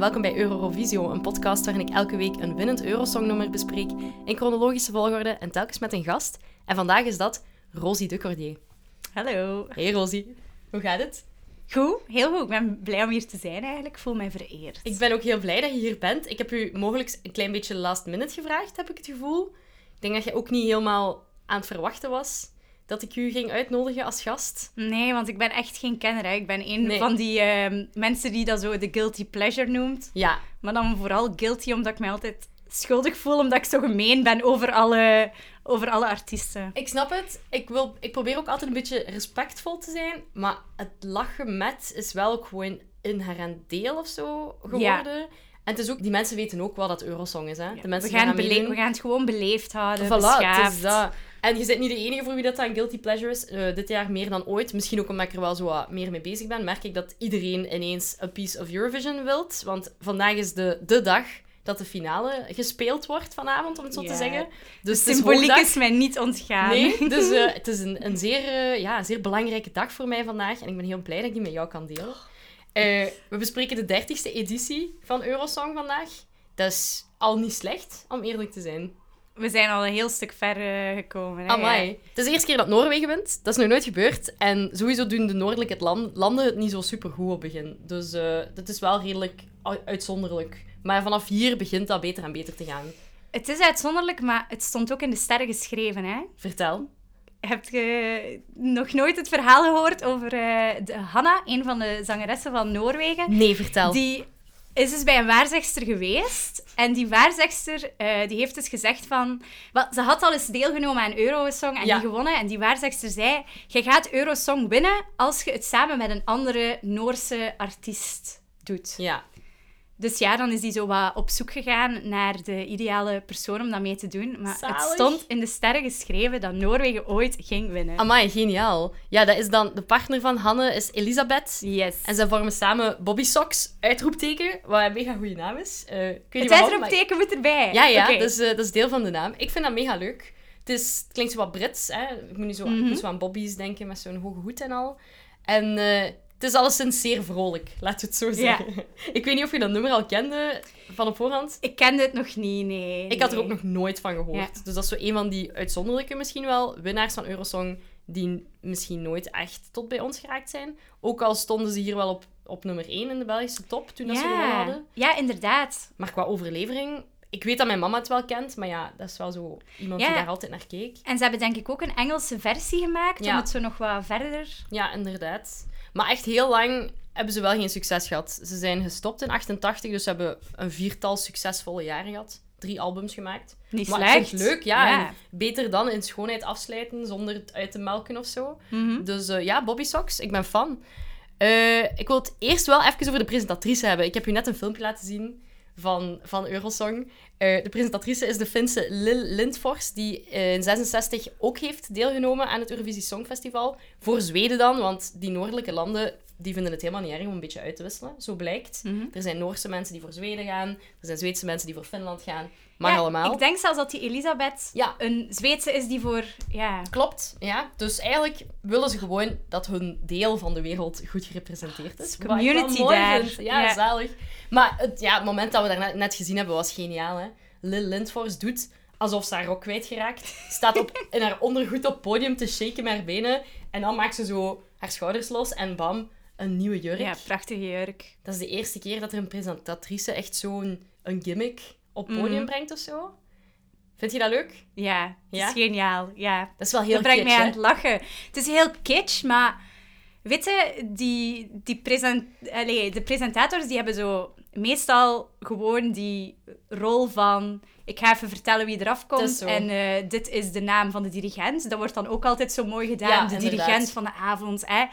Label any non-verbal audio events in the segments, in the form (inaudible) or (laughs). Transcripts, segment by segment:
En welkom bij Eurovisio, een podcast waarin ik elke week een winnend Eurosongnummer bespreek in chronologische volgorde en telkens met een gast. En vandaag is dat Rosie de Cordier. Hallo. Hey Rosie, hoe gaat het? Goed, heel goed. Ik ben blij om hier te zijn eigenlijk. Ik voel mij vereerd. Ik ben ook heel blij dat je hier bent. Ik heb u mogelijk een klein beetje last minute gevraagd, heb ik het gevoel. Ik denk dat je ook niet helemaal aan het verwachten was dat ik u ging uitnodigen als gast. Nee, want ik ben echt geen kenner. Hè. Ik ben een Nee. van die ehm, mensen die dat zo de guilty pleasure noemt. Ja, Maar dan vooral guilty omdat ik mij altijd schuldig voel omdat ik zo gemeen ben over alle, over alle artiesten. ik snap het. Ik, wil, ik probeer ook altijd een beetje respectvol te zijn, maar het lachen met is wel ook gewoon inherent deel of zo geworden. En het is ook, die mensen weten ook wel dat Eurosong is, hè? De we, mensen die gaan we gaan het gewoon beleefd houden, Voilà, het beschaafd. is dat. En je bent niet de enige voor wie dat een guilty pleasure is. Eh, dit jaar meer dan ooit. Misschien ook omdat ik er wel zo wat meer mee bezig ben, merk ik dat iedereen ineens een piece of Eurovision wilt. Want vandaag is de, de dag dat de finale gespeeld wordt vanavond, om het zo te zeggen. De Dus is symboliek is mij niet ontgaan. Nee, (laughs) dus eh, het is een, een, zeer, eh, ja, een zeer belangrijke dag voor mij vandaag. En ik ben heel blij dat ik die met jou kan delen. Eh, we bespreken de dertigste editie van Eurosong vandaag. Dat is al niet slecht, om eerlijk te zijn. We zijn al een heel stuk ver gekomen. Hè? Amai. Het is de eerste keer dat Noorwegen wint. Dat is nog nooit gebeurd. En sowieso doen de noordelijke land- landen het niet zo super goed op begin. Dus eh dat is wel redelijk uitzonderlijk. Maar vanaf hier begint dat beter en beter te gaan. Het is uitzonderlijk, maar het stond ook in de sterren geschreven. Hè? Vertel. Heb je nog nooit het verhaal gehoord over eh, de Hanna, een van de zangeressen van Noorwegen? Nee, vertel. Die is dus bij een waarzegster geweest. En die waarzegster eh, die heeft dus gezegd van... Wel, ze had al eens deelgenomen aan Eurosong en Ja. die gewonnen. En die waarzegster zei... Je gaat Eurosong winnen als je het samen met een andere Noorse artiest doet. Ja. Dus ja, dan is die zo wat op zoek gegaan naar de ideale persoon om dat mee te doen. Maar Zalig. het stond in de sterren geschreven dat Noorwegen ooit ging winnen. Amai, geniaal. Ja, dat is dan... De partner van Hanne is Elisabeth. Yes. En zij vormen samen Bobby Socks, uitroepteken, wat een mega goede naam is. Eh, ik weet niet het maar- uitroepteken moet erbij. Ja, ja, Oké. dus, eh, dat is deel van de naam. Ik vind dat mega leuk. Het, is, het klinkt zo wat Brits, hè. Ik moet nu zo, Mhm. moet zo aan Bobby's denken, met zo'n hoge hoed en al. En eh, het is alleszins zeer vrolijk, laten we het zo zeggen. Ik weet niet of je dat nummer al kende van op voorhand. Ik kende het nog niet, nee. Ik had er ook nog nooit van gehoord. Ja. Dus dat is zo een van die uitzonderlijke misschien wel winnaars van Eurosong die misschien nooit echt tot bij ons geraakt zijn. Ook al stonden ze hier wel op, op nummer 1 in de Belgische top toen dat ze gewonnen Ja. hadden. ja, inderdaad. Maar qua overlevering, ik weet dat mijn mama het wel kent, maar ja, dat is wel zo iemand Ja. die daar altijd naar keek. En ze hebben denk ik ook een Engelse versie gemaakt Ja. om het zo nog wat verder... Ja, inderdaad. Maar echt heel lang hebben ze wel geen succes gehad. Ze zijn gestopt in 88, dus ze hebben een viertal succesvolle jaren gehad. Drie albums gemaakt. Niet maar slecht. leuk, ja. Ja. Beter dan in schoonheid afsluiten zonder het uit te melken of zo. Mhm. Dus eh, ja, Bobby Socks, ik ben fan. Eh, ik wil het eerst wel even over de presentatrice hebben. Ik heb je net een filmpje laten zien van, van Eurosong. Eh, de presentatrice is de Finse Lil Lindfors, die in 66 ook heeft deelgenomen aan het Eurovisie Songfestival. Voor Zweden dan, want die noordelijke landen die vinden het helemaal niet erg om een beetje uit te wisselen, zo blijkt. Mhm. Er zijn Noorse mensen die voor Zweden gaan, er zijn Zweedse mensen die voor Finland gaan. Ja, allemaal. Ik denk zelfs dat die Elisabeth Ja. een Zweedse is die voor... Ja, Klopt, ja. Dus eigenlijk willen ze gewoon dat hun deel van de wereld goed gerepresenteerd is. Ik wel community daar. vind. Ja, Ja. zalig. Maar het, ja, het moment dat we daar net, net gezien hebben was geniaal. Hè? Lil Lindfors doet alsof ze haar rok kwijtgeraakt. Staat op, (laughs) in haar ondergoed op het podium te shaken met haar benen. En dan maakt ze zo haar schouders los en bam, een nieuwe jurk. ja, prachtige jurk. Dat is de eerste keer dat er een presentatrice echt zo'n een gimmick op het podium Mhm. brengt of zo. Vind je dat leuk? Ja, het Ja? is geniaal. Ja. Dat is wel heel dat brengt kitsch, mij aan het lachen. Het is heel kitsch, maar weet je, die, die present, allee, de presentators die hebben zo meestal gewoon die rol van ik ga even vertellen wie eraf komt en eh, dit is de naam van de dirigent. Dat wordt dan ook altijd zo mooi gedaan, Ja, de inderdaad. dirigent van de avond. Hè.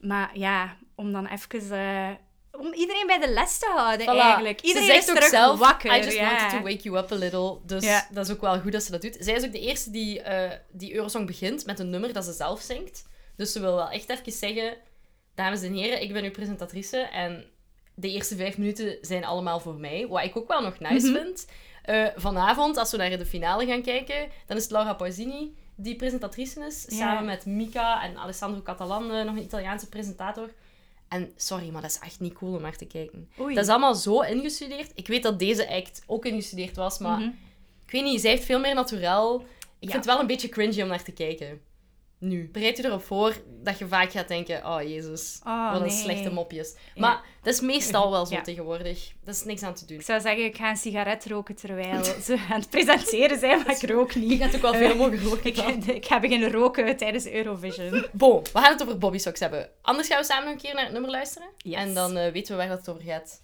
Maar ja, om dan even... eh, om iedereen bij de les te houden, Voilà. eigenlijk. Ze Iedereen zegt is ook zelf, wakker. I just wanted to wake you up a little. Dus dat is ook wel goed dat ze dat doet. Zij is ook de eerste die, eh, die Eurosong begint met een nummer dat ze zelf zingt. Dus ze wil wel echt even zeggen... Dames en heren, ik ben uw presentatrice en de eerste vijf minuten zijn allemaal voor mij. Wat ik ook wel nog nice Mhm. vind. Eh, vanavond, als we naar de finale gaan kijken, dan is het Laura Pausini die presentatrice is. Samen met Mika en Alessandro Catalan, eh, nog een Italiaanse presentator. En sorry, maar dat is echt niet cool om naar te kijken. Oei. Dat is allemaal zo ingestudeerd. Ik weet dat deze act ook ingestudeerd was, maar Mhm. ik weet niet, zij heeft veel meer naturel. Ik Ja. vind het wel een beetje cringy om naar te kijken. Nu, bereid je erop voor dat je vaak gaat denken, oh jezus, Oh, wat een nee. slechte mopjes. Ja. Maar dat is meestal wel zo Ja. tegenwoordig. Dat is niks aan te doen. Ik zou zeggen, ik ga een sigaret roken terwijl (laughs) ze aan het presenteren zijn, maar ik rook Je niet. gaat ook wel veel mogen roken. Ik, (laughs) ik ga beginnen roken tijdens Eurovision. (laughs) Bon, we gaan het over Bobby Socks hebben. Anders gaan we samen een keer naar het nummer luisteren. Yes. En dan eh, weten we waar dat het over gaat.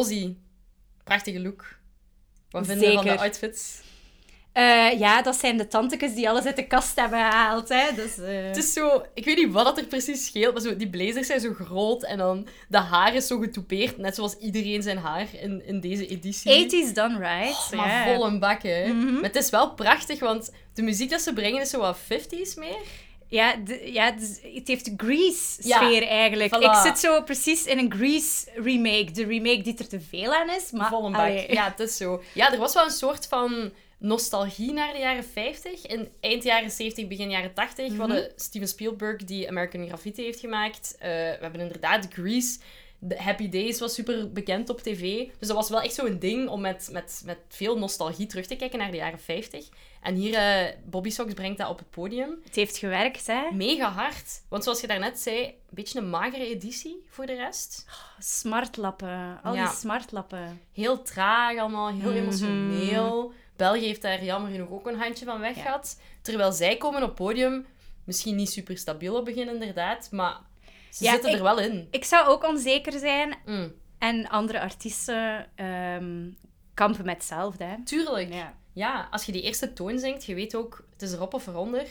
Rosie, prachtige look. Wat vinden we van de outfits? Eh, ja, dat zijn de tantekes die alles uit de kast hebben gehaald. Hè. Dus, eh, Het is zo, ik weet niet wat dat er precies scheelt, maar zo, die blazers zijn zo groot en dan de haar is zo getoupeerd, net zoals iedereen zijn haar in, in deze editie. 80s done right. Oh, maar ja. vol een bak, hè. Mhm. Maar het is wel prachtig, want de muziek dat ze brengen is zo wat 50s meer. Ja, de- ja het heeft Ja, Grease-sfeer eigenlijk. voilà. Ik zit zo precies in een Grease-remake. De remake die er te veel aan is, maar... Vol een bak. allee. Ja, het is zo. Ja, er was wel een soort van nostalgie naar de jaren 50. In eind jaren 70, begin jaren 80. Mhm. We hadden Steven Spielberg die American Graffiti heeft gemaakt. Eh, we hebben inderdaad Grease. De Happy Days was super bekend op tv. Dus dat was wel echt zo'n ding om met, met, met veel nostalgie terug te kijken naar de jaren 50. En hier, eh Bobby Sox brengt dat op het podium. Het heeft gewerkt, hè. Mega hard. Want zoals je daarnet zei, een beetje een magere editie voor de rest. Smartlappen. Al Ja. die smartlappen. Heel traag allemaal, heel Mhm. emotioneel. België heeft daar jammer genoeg ook een handje van weg Ja. gehad. Terwijl zij komen op podium, misschien niet super stabiel op begin inderdaad, maar ze Ja, zitten ik- er wel in. Ik zou ook onzeker zijn. Mm, En andere artiesten ehm, kampen met hetzelfde, hè. tuurlijk. Ja. Ja. als je die eerste toon zingt, je weet ook, het is erop of eronder.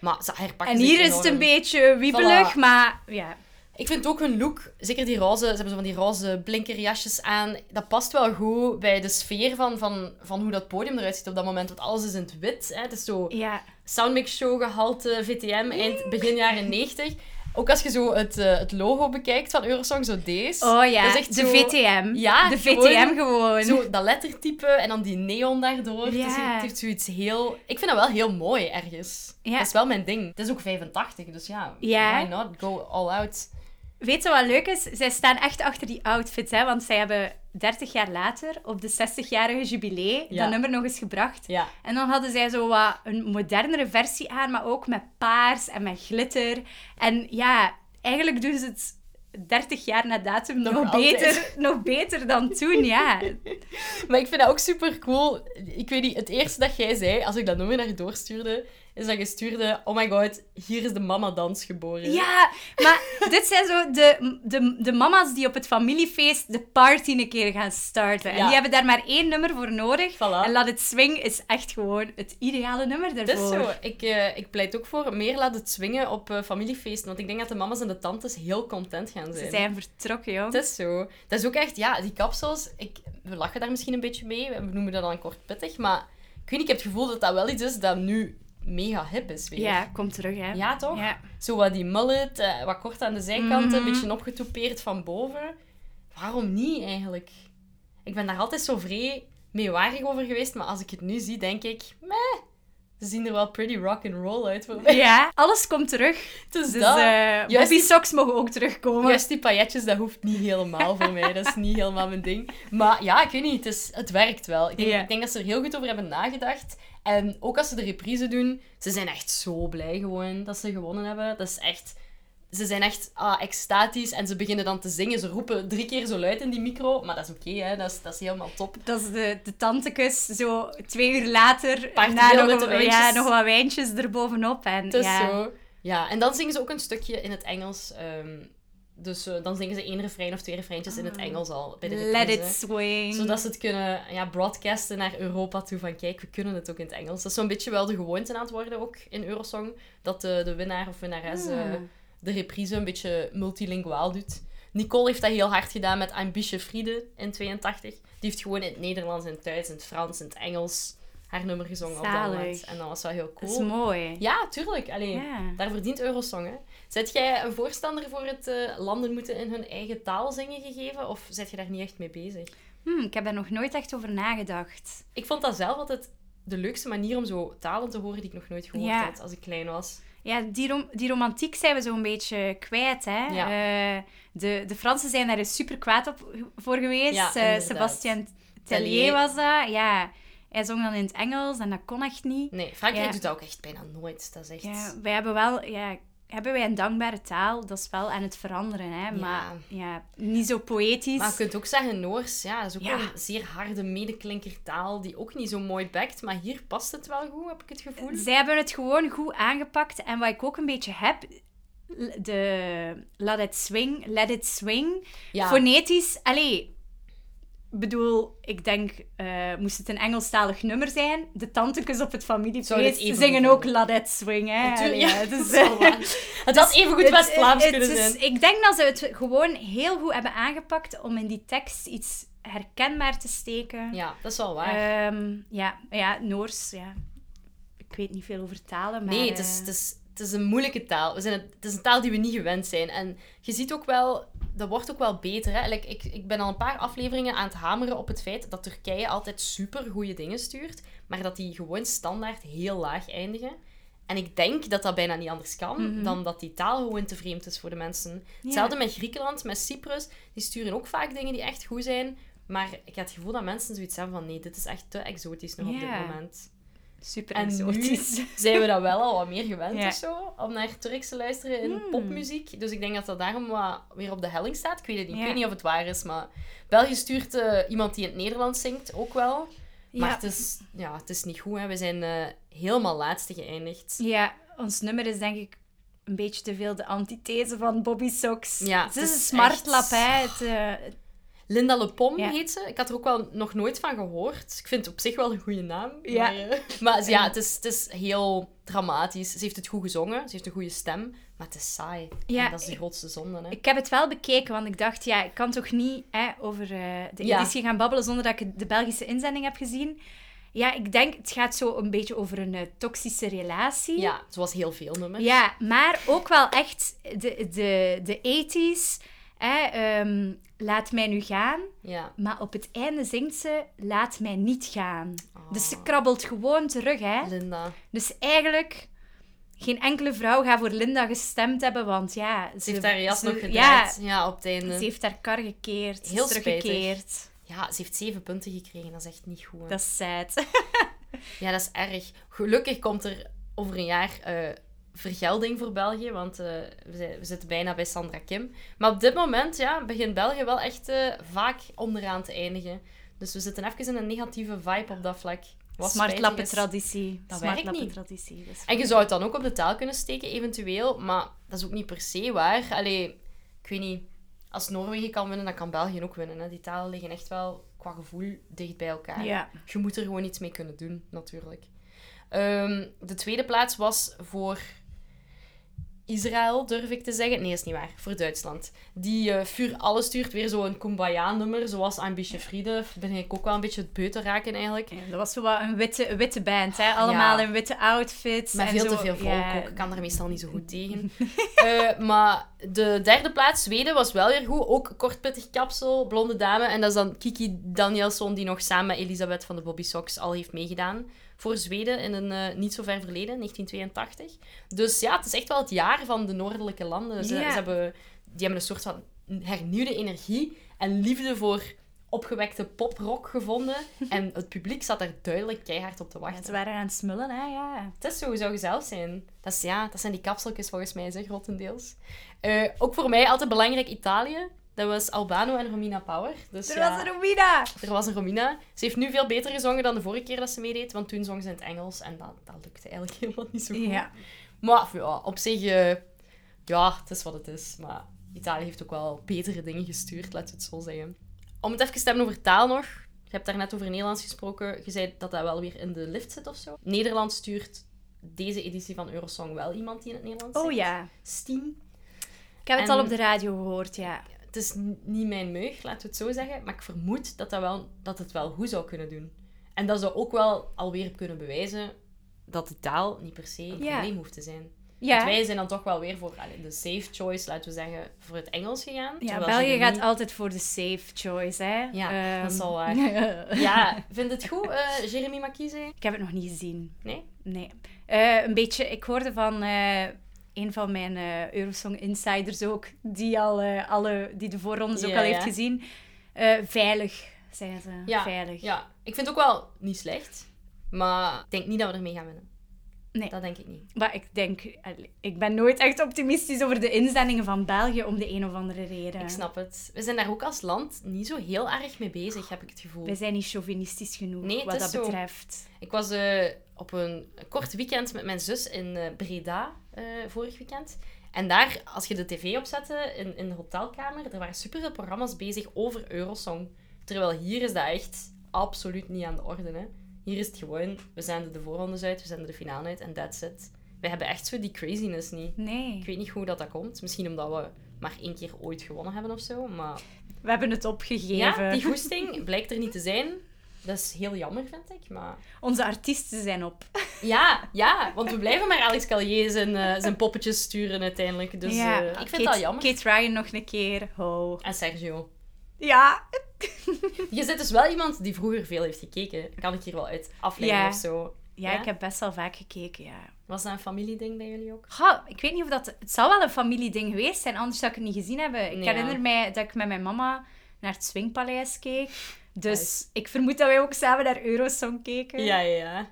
Maar ze herpakken En hier is het een beetje wiebelig, Voilà. maar ja. Ik vind ook hun look, zeker die roze, ze hebben zo van die roze blinkerjasjes aan. Dat past wel goed bij de sfeer van, van, van hoe dat podium eruit ziet op dat moment. Want alles is in het wit. Hè. Het is zo Ja, Soundmix Show gehalte VTM eind begin jaren 90. Ook als je zo het, eh, het logo bekijkt van Eurosong, zo deze. oh ja, de zo- VTM. Ja, de gewoon VTM gewoon. Zo dat lettertype en dan die neon daardoor. Het, Ja. het heeft zoiets heel... Ik vind dat wel heel mooi ergens. Ja. Dat is wel mijn ding. Het is ook 85, dus ja, Ja. why not go all out? Weet je wat leuk is? Zij staan echt achter die outfits, hè? Want zij hebben 30 jaar later, op de 60-jarige jubilee, Ja. dat nummer nog eens gebracht. Ja. En dan hadden zij zo wat een modernere versie aan, maar ook met paars en met glitter. En ja, eigenlijk doen ze het 30 jaar na datum Nog nog, beter, nog beter dan toen, ja. (laughs) Maar ik vind dat ook super cool. Ik weet niet, het eerste dat jij zei, als ik dat nummer naar je doorstuurde, is dat je stuurde, oh my god, hier is de mama-dans geboren. Ja, maar (laughs) dit zijn zo de, de, de mama's die op het familiefeest de party een keer gaan starten. En Ja. die hebben daar maar één nummer voor nodig. Voilà. En Laat het Swing is echt gewoon het ideale nummer daarvoor. is zo. Ik, eh, ik pleit ook voor meer laten het swingen op eh, familiefeesten. Want ik denk dat de mama's en de tantes heel content gaan zijn. Ze zijn vertrokken, joh. Het is zo. Dat is ook echt, ja, die kapsels. Ik, we lachen daar misschien een beetje mee. We noemen dat dan kort pittig. Maar ik weet niet, ik heb het gevoel dat dat wel iets is dat nu mega hip is weer. Ja, komt terug, hè. Ja, toch? Ja. Zo wat die mullet, eh, wat kort aan de zijkanten, Mhm. een beetje opgetoupeerd van boven. Waarom niet eigenlijk? Ik ben daar altijd zo vrij meewarig over geweest, maar als ik het nu zie, denk ik, meh, ze zien er wel pretty rock and roll uit voor mij. Ja, alles komt terug. Dus, Dus dat. eh Bobby die- Socks mogen ook terugkomen. Juist die pailletjes, dat hoeft niet helemaal voor mij. Dat is niet helemaal mijn ding. Maar ja, ik weet niet, het, is, het werkt wel. Ik denk, ik denk dat ze er heel goed over hebben nagedacht. En ook als ze de reprise doen, ze zijn echt zo blij gewoon dat ze gewonnen hebben. Dat is echt... ze zijn echt ah, extatisch en ze beginnen dan te zingen. Ze roepen drie keer zo luid in die micro, maar dat is oké, hè. Dat is, dat is helemaal top. Dat is de, de tantekus, zo twee uur later, na nog, een- wijntjes. ja, nog wat wijntjes erbovenop. En, Het is ja. zo. Ja, en dan zingen ze ook een stukje in het Engels. ehm, dus eh, dan zingen ze één refrein of twee refreintjes in het Engels al bij de Ah. Let it swing. Zodat ze het kunnen ja, broadcasten naar Europa toe. Van kijk, we kunnen het ook in het Engels. Dat is zo'n beetje wel de gewoonte aan het worden ook in Eurosong. Dat de, de winnaar of winnares Ah. De reprise een beetje multilinguaal doet. Nicole heeft dat heel hard gedaan met Ambitje Friede in 82. Die heeft gewoon in het Nederlands, in het Duits, in het Frans, in het Engels haar nummer gezongen op dat Zalig. moment. En dat was wel heel Dat is cool. mooi. Ja, tuurlijk. Allee, Ja. Daar verdient Eurosong, hè. Zet jij een voorstander voor het eh, landen moeten in hun eigen taal zingen gegeven? Of zet je daar niet echt mee bezig? Hm, ik heb daar nog nooit echt over nagedacht. Ik vond dat zelf altijd de leukste manier om zo talen te horen die ik nog nooit gehoord Ja. had als ik klein was. Ja, die, rom- die romantiek zijn we zo'n beetje kwijt, hè. Ja. Eh, de, de Fransen zijn daar eens super kwaad op voor geweest. Ja, Eh, Tellier. Tellier was dat, ja. Hij zong dan in het Engels en dat kon echt niet. Nee, Frankrijk Ja. doet dat ook echt bijna nooit. Dat is echt... Ja, wij hebben wel... Ja, hebben wij een dankbare taal, dat is wel aan het veranderen, hè. Maar ja, niet zo poëtisch. Maar je kunt ook zeggen Noors. Ja, dat is ook Ja. een zeer harde medeklinkertaal die ook niet zo mooi bekt. Maar hier past het wel goed, heb ik het gevoel. Zij hebben het gewoon goed aangepakt. En wat ik ook een beetje heb, de Let It Swing, Let It Swing, Ja. fonetisch, allee, bedoel, ik denk, eh, moest het een Engelstalig nummer zijn, de tantekes op het familiefeest zingen ook It Swing, hè. Natuurlijk, Allee, ja, ja, (laughs) dus, dat. Het had even goed (laughs) West-Vlaams kunnen is- zijn. Ik denk dat ze het gewoon heel goed hebben aangepakt om in die tekst iets herkenbaar te steken. Ja, dat is wel waar. Ehm, ja, ja, Noors, ja. Ik weet niet veel over talen, maar... Nee, het is, eh, het, is, het is een moeilijke taal. We zijn het, het is een taal die we niet gewend zijn. En je ziet ook wel, dat wordt ook wel beter. Hè? Like, ik, ik ben al een paar afleveringen aan het hameren op het feit dat Turkije altijd super goede dingen stuurt, maar dat die gewoon standaard heel laag eindigen. En ik denk dat dat bijna niet anders kan Mhm. dan dat die taal gewoon te vreemd is voor de mensen. Hetzelfde met Griekenland, met Cyprus. Die sturen ook vaak dingen die echt goed zijn. Maar ik heb het gevoel dat mensen zoiets hebben van nee, dit is echt te exotisch nog op dit moment. Super En exotisch. nu (laughs) zijn we dat wel al wat meer gewend Ja. of zo, om naar Turks te luisteren in Hmm. popmuziek. Dus ik denk dat dat daarom wat weer op de helling staat. Ik weet het niet. Ik weet niet of het waar is, maar België stuurt eh, iemand die in het Nederlands zingt ook wel. Maar Ja. het, is, ja, het is niet goed. Hè. We zijn eh, helemaal laatste geëindigd. Ja, ons nummer is denk ik een beetje te veel de antithese van Bobby Socks. Ja, het het is een smartlap, echt- hè. Het, eh, Linda Le Pom Ja. heet ze. Ik had er ook wel nog nooit van gehoord. Ik vind het op zich wel een goede naam. Ja. Maar, eh, maar ja, het is, het is heel dramatisch. Ze heeft het goed gezongen. Ze heeft een goede stem. Maar het is saai. Ja, en dat is de grootste zonde. Hè. ik heb het wel bekeken, want ik dacht, ja, ik kan toch niet hè, over eh, de Ja. editie gaan babbelen zonder dat ik de Belgische inzending heb gezien. Ja, ik denk, het gaat zo een beetje over een eh, toxische relatie. Ja, zoals heel veel nummers. Ja, maar ook wel echt de, de, de 80s. Hè, ehm, laat mij nu gaan. Ja. Maar op het einde zingt ze, laat mij niet gaan. Oh. Dus ze krabbelt gewoon terug, hè. Linda. Dus eigenlijk, geen enkele vrouw gaat voor Linda gestemd hebben, want ja... Ze heeft haar jas ze- nog gedraaid. Ja, op het einde. ze heeft haar kar gekeerd. Heel teruggekeerd. Ja, ze heeft zeven punten gekregen. Dat is echt niet goed. hè. Dat is sad. Ja, dat is erg. Gelukkig komt er over een jaar eh, vergelding voor België, want eh, we, zijn- we zitten bijna bij Sandra Kim. Maar op dit moment ja, begint België wel echt eh, vaak onderaan te eindigen. Dus we zitten even in een negatieve vibe op dat vlak. Wat is. Smartlappentraditie. Dat werkt niet. Is En je zou het dan ook op de taal kunnen steken, eventueel, maar dat is ook niet per se waar. Allee, ik weet niet. Als Noorwegen kan winnen, dan kan België ook winnen. Hè. Die talen liggen echt wel qua gevoel dicht bij elkaar. Ja. Je moet er gewoon iets mee kunnen doen, natuurlijk. Ehm, de tweede plaats was voor Israël, durf ik te zeggen. Nee, is niet waar. Voor Duitsland. Die eh Vuur Alles stuurt weer zo'n Kumbaya-nummer, zoals Ambitje Friede. Ben ik ook wel een beetje het beu te raken, eigenlijk. Ja, dat was zo wat een witte, witte band, hè. Allemaal Ja. in witte outfits. Met en veel zo. te veel volk Ja. ook. Ik kan er meestal niet zo goed tegen. (laughs) Eh, maar de derde plaats, Zweden, was wel weer goed. Ook kortpittig kapsel, blonde dame. En dat is dan Kiki Danielsson, die nog samen met Elisabeth van de Bobby Sox al heeft meegedaan. Voor Zweden in een eh, niet zo ver verleden, 1982. Dus ja, het is echt wel het jaar van de noordelijke landen. Ze, ze hebben, die hebben een soort van hernieuwde energie en liefde voor opgewekte poprock gevonden. (laughs) En het publiek zat er duidelijk keihard op te Ja, wachten. ze waren aan het smullen, hè, ja. Het is zo, zou zijn. Dat, is, ja, dat zijn die kapseltjes volgens mij, zeg, grotendeels. Eh, ook voor mij altijd belangrijk Italië. Dat was Albano en Romina Power. Dus Er ja, was een Romina! er was een Romina. Ze heeft nu veel beter gezongen dan de vorige keer dat ze meedeed. Want toen zong ze in het Engels en dat, dat lukte eigenlijk (laughs) helemaal niet zo goed. Ja. Maar ja, op zich, eh, ja, het is wat het is. Maar Italië heeft ook wel betere dingen gestuurd, laten we het zo zeggen. Om het even te hebben over taal nog. Je hebt daar net over Nederlands gesproken. Je zei dat dat wel weer in de lift zit of zo. Nederland stuurt deze editie van Eurosong wel iemand die in het Nederlands Oh zingt. ja. Steam. Ik heb het al op de radio gehoord, ja. Het is niet mijn meug, laten we het zo zeggen. Maar ik vermoed dat, dat, wel, dat het wel goed zou kunnen doen. En dat zou ook wel alweer kunnen bewijzen dat de taal niet per se een Ja. probleem hoeft te zijn. Want wij zijn dan toch wel weer voor allee, de safe choice, laten we zeggen, voor het Engels gegaan. ja België gaat altijd voor de safe choice, hè. Ja, dat is Ehm, al waar. (laughs) Ja, vind het goed, eh Jeremy Makize? Ik heb het nog niet gezien. Nee? Nee. Eh, een beetje, ik hoorde van eh, een van mijn eh, Eurosong insiders ook, die, al, eh, alle, die de voorrondes ook al heeft gezien. Eh, veilig, zijn ze. Ja, Veilig. Ja, ik vind het ook wel niet slecht. Maar ik denk niet dat we ermee gaan winnen. Nee. Dat denk ik niet. Maar ik denk, ik ben nooit echt optimistisch over de inzendingen van België om de een of andere reden. Ik snap het. We zijn daar ook als land niet zo heel erg mee bezig, heb ik het gevoel. Wij zijn niet chauvinistisch genoeg Nee, wat dat zo. betreft. Ik was op een kort weekend met mijn zus in Breda eh, vorig weekend. En daar, als je de tv opzette in, in de hotelkamer, er waren superveel programma's bezig over Eurosong. Terwijl hier is dat echt absoluut niet aan de orde. Hè. Hier is het gewoon, we zenden de voorrondes uit, we zenden de finale uit en that's it. We hebben echt zo die craziness niet. Nee, Ik weet niet hoe dat, dat komt. Misschien omdat we maar één keer ooit gewonnen hebben of zo. Maar we hebben het opgegeven. ja, die goesting blijkt er niet te zijn. Dat is heel jammer, vind ik. Maar Onze artiesten zijn op. ja, ja, want we blijven maar Alex Callier zijn, eh, zijn poppetjes sturen uiteindelijk. Dus ja, eh, ik vind Kate, dat jammer. Kate Ryan nog een keer. Ho. En Sergio. Ja, (laughs) Je zit dus wel iemand die vroeger veel heeft gekeken. Kan ik hier wel uit afleiden Ja. of zo. ja, Ja? ik heb best wel vaak gekeken, ja. Was dat een familieding bij jullie ook? Ik weet niet of dat... Het zou wel een familieding geweest zijn, anders zou ik het niet gezien hebben. Ik herinner mij dat ik met mijn mama naar het Swingpaleis keek. Dus ik vermoed dat wij ook samen naar Eurosong keken. Ja, ja, ja.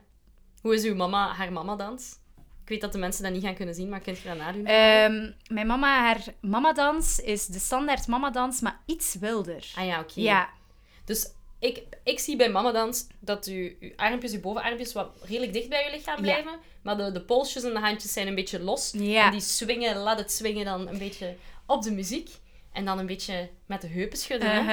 Hoe is uw mama, haar mama-dans? Ik weet dat de mensen dat niet gaan kunnen zien, maar kunt je dat nadoen? Ehm, mijn mama, haar mamadans is de standaard mamadans, maar iets wilder. ah ja, oké. Ja, Dus ik, ik zie bij mamadans dat u, uw armpjes, uw bovenarmpjes wat redelijk dicht bij je lichaam Ja. blijven. Maar de, de polsjes en de handjes zijn een beetje los. Ja. En die swingen, laat het swingen dan een beetje op de muziek. En dan een beetje met de heupen schudden.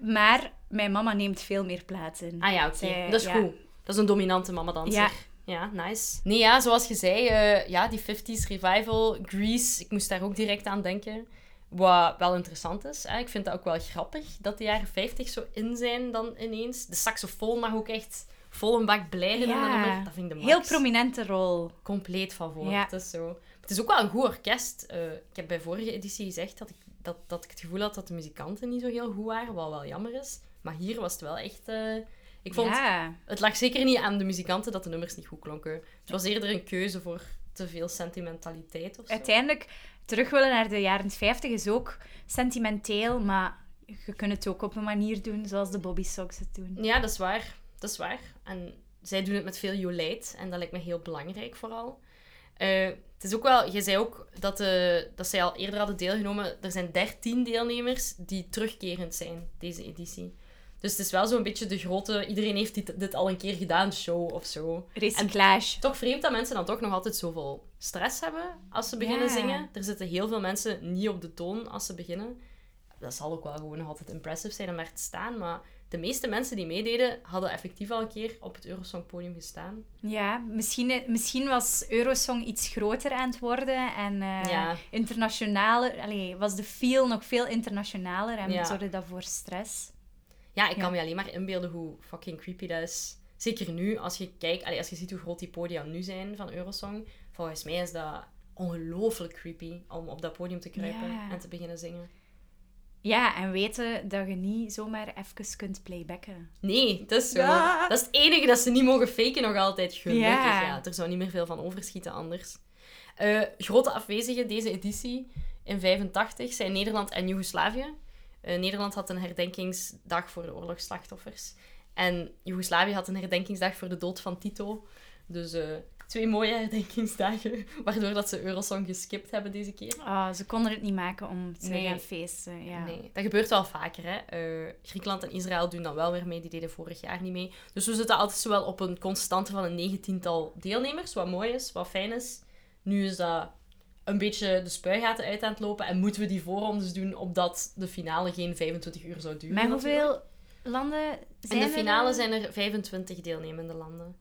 Maar mijn mama neemt veel meer plaats in. Ah ja, oké. Dat is ja. goed. Dat is een dominante mamadanser. Ja. Ja, nice. Nee, ja, zoals je zei, eh, ja, die 50s revival, Grease, ik moest daar ook direct aan denken. Wat wel interessant is. Hè. Ik vind dat ook wel grappig, dat de jaren 50 zo in zijn dan ineens. De saxofoon mag ook echt vol een bak blijven in dat vind ik de max. Heel prominente rol. Compleet van voor. Ja. Het is zo. Het is ook wel een goed orkest. Eh, ik heb bij vorige editie gezegd dat ik, dat, dat ik het gevoel had dat de muzikanten niet zo heel goed waren, wat wel jammer is. Maar hier was het wel echt... eh, ik vond Ja. het lag zeker niet aan de muzikanten dat de nummers niet goed klonken. Het was eerder een keuze voor te veel sentimentaliteit of zo. Uiteindelijk, terug willen naar de jaren 50 is ook sentimenteel, maar je kunt het ook op een manier doen zoals de Bobby Sox het doen. Ja, dat is waar. Dat is waar. En zij doen het met veel jolijt. En dat lijkt me heel belangrijk vooral. Eh, het is ook wel... Je zei ook dat, eh, dat zij al eerder hadden deelgenomen. Er zijn 13 deelnemers die terugkerend zijn, deze editie. Dus het is wel zo'n beetje de grote... Iedereen heeft dit, dit al een keer gedaan, show of zo. Recyclage. Toch vreemd dat mensen dan toch nog altijd zoveel stress hebben als ze beginnen zingen. Er zitten heel veel mensen niet op de toon als ze beginnen. Dat zal ook wel gewoon nog altijd impressive zijn om er te staan. Maar de meeste mensen die meededen, hadden effectief al een keer op het Eurosong-podium gestaan. Ja, misschien, misschien was Eurosong iets groter aan het worden en Ja. internationaler. Allee, was de feel nog veel internationaler en Ja. zorgde dat voor stress. Ja, ik Ja. kan me alleen maar inbeelden hoe fucking creepy dat is. Zeker nu, als je kijkt, allee, als je ziet hoe groot die podia nu zijn van Eurosong. Volgens mij is dat ongelooflijk creepy om op dat podium te kruipen Ja. en te beginnen zingen. Ja, en weten dat je niet zomaar even kunt playbacken. Nee, dat is zo. Ja. Dat is het enige dat ze niet mogen faken nog altijd. Gelukkig, ja. Ja. Er zou niet meer veel van overschieten anders. Eh, grote afwezigen deze editie in 85 zijn Nederland en Joegoslavië. Eh, Nederland had een herdenkingsdag voor de oorlogsslachtoffers. En Joegoslavië had een herdenkingsdag voor de dood van Tito. Dus eh, twee mooie herdenkingsdagen, (laughs) waardoor dat ze Eurosong geskipt hebben deze keer. Ah, ze konden het niet maken om te Nee. gaan feesten. Ja. Nee, dat gebeurt wel vaker. Hè. Eh, Griekenland en Israël doen dan wel weer mee. Die deden vorig jaar niet mee. Dus we zitten altijd zo wel op een constante van een negentiental deelnemers. Wat mooi is, wat fijn is. Nu is dat een beetje de spuigaten uit aan het lopen. En moeten we die voorrondes doen, opdat de finale geen 25 uur zou duren. Maar hoeveel landen zijn In de er? finale zijn er 25 deelnemende landen.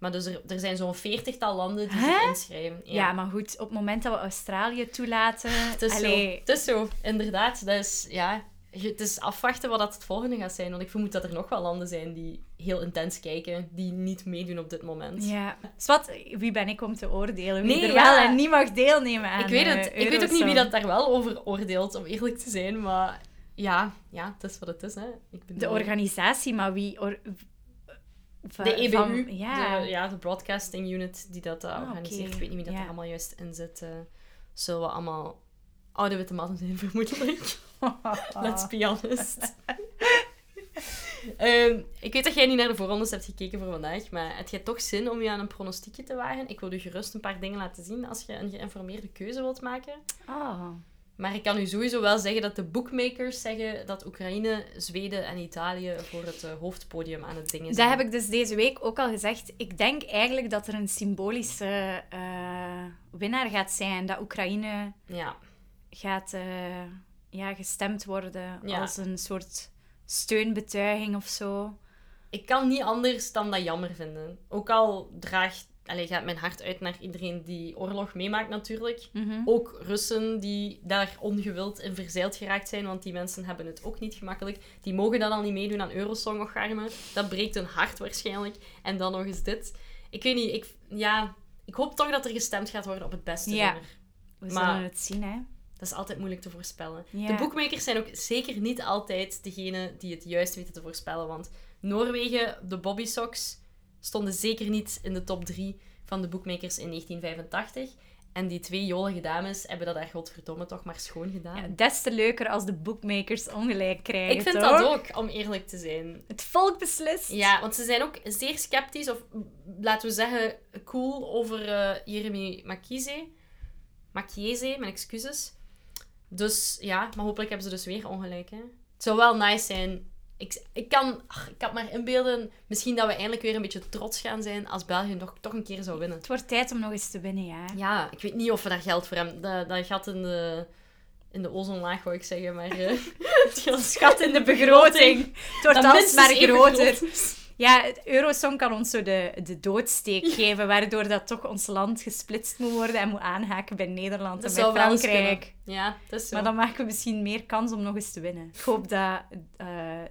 Maar dus er, er zijn zo'n veertigtal landen die zich inschrijven. Ja. maar goed, op het moment dat we Australië toelaten... (laughs) Het is, allee, zo. het is zo, inderdaad. Dat is, ja, het is afwachten wat dat het volgende gaat zijn. Want ik vermoed dat er nog wel landen zijn die heel intens kijken, die niet meedoen op dit moment. Ja. Zwat, wie ben ik om te oordelen? Wie Nee, er ja. wel en niet mag deelnemen aan ik weet het. Ik weet ook niet wie dat daar wel over oordeelt, om eerlijk te zijn. Maar ja, ja het is wat het is. Hè. Ik bedoel, De organisatie, maar wie... or- De EBU, van- ja. De, ja, de broadcasting unit die dat eh, Ah, organiseert. Ik weet niet wie dat Ja. er allemaal juist in zit. eh zullen we allemaal oude witte mannen zijn, (laughs) vermoedelijk. (laughs) Let's be honest. Ehm, ik weet dat jij niet naar de voorrondes hebt gekeken voor vandaag, maar heb jij toch zin om je aan een pronostiekje te wagen? Ik wil je gerust een paar dingen laten zien als je een geïnformeerde keuze wilt maken. Oh. Maar ik kan u sowieso wel zeggen dat de bookmakers zeggen dat Oekraïne, Zweden en Italië voor het eh, hoofdpodium aan het dingen Dat zijn. heb ik dus deze week ook al gezegd. Ik denk eigenlijk dat er een symbolische eh, winnaar gaat zijn. Dat Oekraïne Ja. gaat eh, ja, gestemd worden Ja. als een soort steunbetuiging of zo. Ik kan niet anders dan dat jammer vinden. Ook al draagt, allez, gaat mijn hart uit naar iedereen die oorlog meemaakt natuurlijk. Mhm. Ook Russen die daar ongewild in verzeild geraakt zijn, want die mensen hebben het ook niet gemakkelijk. Die mogen dan al niet meedoen aan Eurosong of Garme. Dat breekt hun hart waarschijnlijk. En dan nog eens dit. Ik weet niet, ik, ja, ik hoop toch dat er gestemd gaat worden op het beste Ja. We Maar- zullen het zien, hè. Dat is altijd moeilijk te voorspellen. Ja. De boekmakers zijn ook zeker niet altijd degene die het juist weten te voorspellen. Want Noorwegen, de Bobby Sox, stonden zeker niet in de top 3 van de boekmakers in 1985. En die twee jolige dames hebben dat daar godverdomme toch maar schoon gedaan. Ja, des te leuker als de bookmakers ongelijk krijgen, ik vind toch? dat ook, om eerlijk te zijn. Het volk beslist. Ja, want ze zijn ook zeer sceptisch, of laten we zeggen cool, over eh Jeremy Makize. Makieze, mijn excuses. Dus ja, maar hopelijk hebben ze dus weer ongelijk. Hè? Het zou wel nice zijn. Ik, ik, kan, ach, ik kan maar inbeelden, misschien dat we eindelijk weer een beetje trots gaan zijn als België nog, toch een keer zou winnen. Het wordt tijd om nog eens te winnen, ja. Ja, ik weet niet of we daar geld voor hebben. Dat, dat gat in de, in de ozonlaag, wou ik zeggen, maar... eh, (laughs) het in de begroting. Het wordt minstens even groter. Ja, het Eurosong kan ons zo de, de doodsteek geven, waardoor dat toch ons land gesplitst moet worden en moet aanhaken bij Nederland Dat en bij Frankrijk. Ja, dat is zo. Maar dan maken we misschien meer kans om nog eens te winnen. Ik hoop dat eh,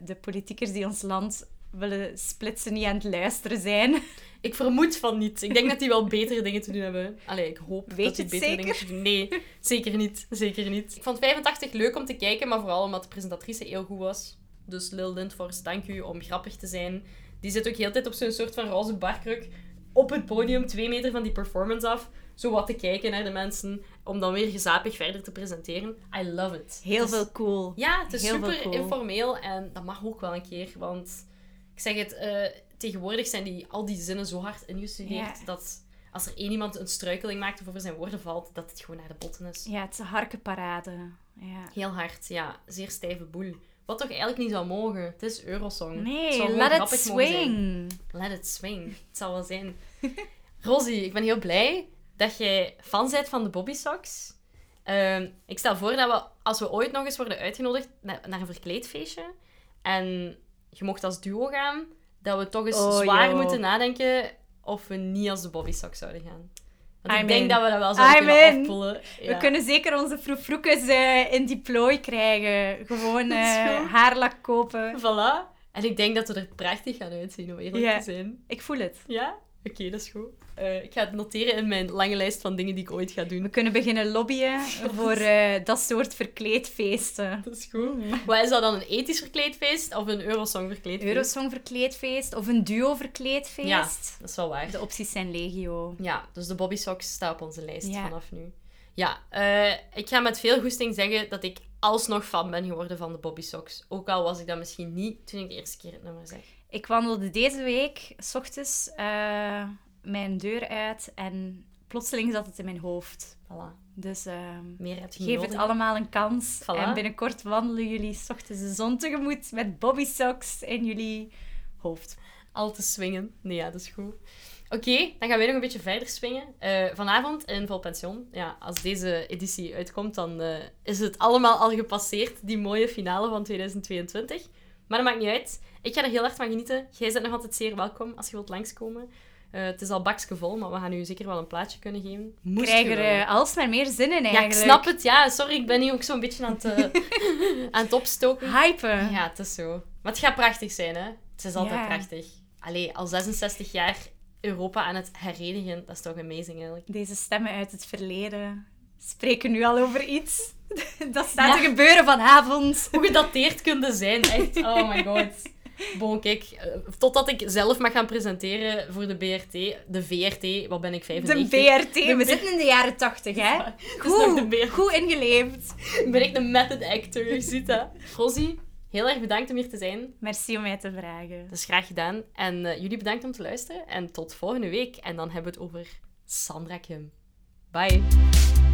de politiekers die ons land willen splitsen niet aan het luisteren zijn. (laughs) Ik vermoed van niet. Ik denk dat die wel betere dingen te doen hebben. Allee, ik hoop Weet dat die betere zeker? dingen te doen. Nee, zeker niet. Zeker niet. Ik vond 85 leuk om te kijken, maar vooral omdat de presentatrice heel goed was. Dus Lil Lindfors, dank u om grappig te zijn. Die zit ook heel tijd op zo'n soort van roze barkruk op het podium, twee meter van die performance af. Zo wat te kijken naar de mensen, om dan weer gezapig verder te presenteren. I love it. Heel veel cool. ja, het is Heel super cool. informeel en dat mag ook wel een keer. Want ik zeg het, eh, tegenwoordig zijn die, al die zinnen zo hard ingestudeerd Ja. dat als er één iemand een struikeling maakt of over zijn woorden valt, dat het gewoon naar de botten is. Ja, het is een harkenparade. Ja. Heel hard, ja. Zeer stijve boel. Wat toch eigenlijk niet zou mogen. Het is Eurosong. Het Nee, gewoon let it swing. Let it swing. Het zal wel zijn. (laughs) Rosie, ik ben heel blij dat jij fan bent van de Bobby Sox. Ehm, ik stel voor dat we, als we ooit nog eens worden uitgenodigd na- naar een verkleedfeestje en je mocht als duo gaan, dat we toch eens Oh, zwaar moeten nadenken of we niet als de Bobby Sox zouden gaan. Want ik denk in. dat we dat wel zouden I'm kunnen afpoelen. We Ja. kunnen zeker onze froefroekes eh in die plooi krijgen. Gewoon (laughs) eh, haarlak kopen. Voilà. En ik denk dat we er prachtig gaan uitzien, om eerlijk te zijn. Ik voel het. Ja? Oké, dat is goed. Eh, ik ga het noteren in mijn lange lijst van dingen die ik ooit ga doen. We kunnen beginnen lobbyen voor (laughs) eh, dat soort verkleedfeesten. Dat is goed. (laughs) Wat is dat dan, een ethisch verkleedfeest of een Eurosong verkleedfeest? Eurosong verkleedfeest of een duo verkleedfeest. Ja, dat is wel waar. De opties zijn legio. Ja, dus de Bobby Socks staat op onze lijst Ja. vanaf nu. Ja, eh, ik ga met veel goesting zeggen dat ik alsnog fan ben geworden van de Bobby Socks. Ook al was ik dat misschien niet toen ik de eerste keer het nummer zeg. Ik wandelde deze week, s ochtends, eh, mijn deur uit en plotseling zat het in mijn hoofd. Voilà. Dus ehm, Meer heb je niet geef het allemaal een kans. Voilà. En binnenkort wandelen jullie s ochtends de zon tegemoet met Bobby Socks in jullie hoofd. Al te swingen. Nee, ja, dat is goed. Oké, dan gaan wij nog een beetje verder swingen. Eh, vanavond in Vol Pension. Ja, als deze editie uitkomt, dan eh, is het allemaal al gepasseerd, die mooie finale van 2022. Maar dat maakt niet uit. Ik ga er heel hard van genieten. Jij bent nog altijd zeer welkom als je wilt langskomen. Eh, het is al bakske vol, maar we gaan u zeker wel een plaatje kunnen geven. Moest krijg je er willen. eh, alsmaar meer zin in Ja, eigenlijk. ik snap het. Ja, sorry, ik ben hier ook zo'n beetje aan het, eh, (laughs) aan het opstoken. Hypen. Ja, het is zo. Maar het gaat prachtig zijn, hè? Het is altijd Ja. prachtig. Allee, al 66 jaar Europa aan het herenigen, dat is toch amazing eigenlijk. Deze stemmen uit het verleden spreken nu al over iets. (laughs) Dat staat te Ja. gebeuren vanavond. Hoe gedateerd kunnen zijn, echt. Oh my god. Bon, kijk, eh, totdat ik zelf mag gaan presenteren voor de BRT, de VRT, wat ben ik, De 95? BRT. We zitten in de jaren tachtig, hè? De goed ingeleefd. Ben ik de method actor, je ziet dat. Rosie, heel erg bedankt om hier te zijn. Merci om mij te vragen. Dat is graag gedaan. En eh, jullie bedankt om te luisteren. En tot volgende week. En dan hebben we het over Sandra Kim. Bye.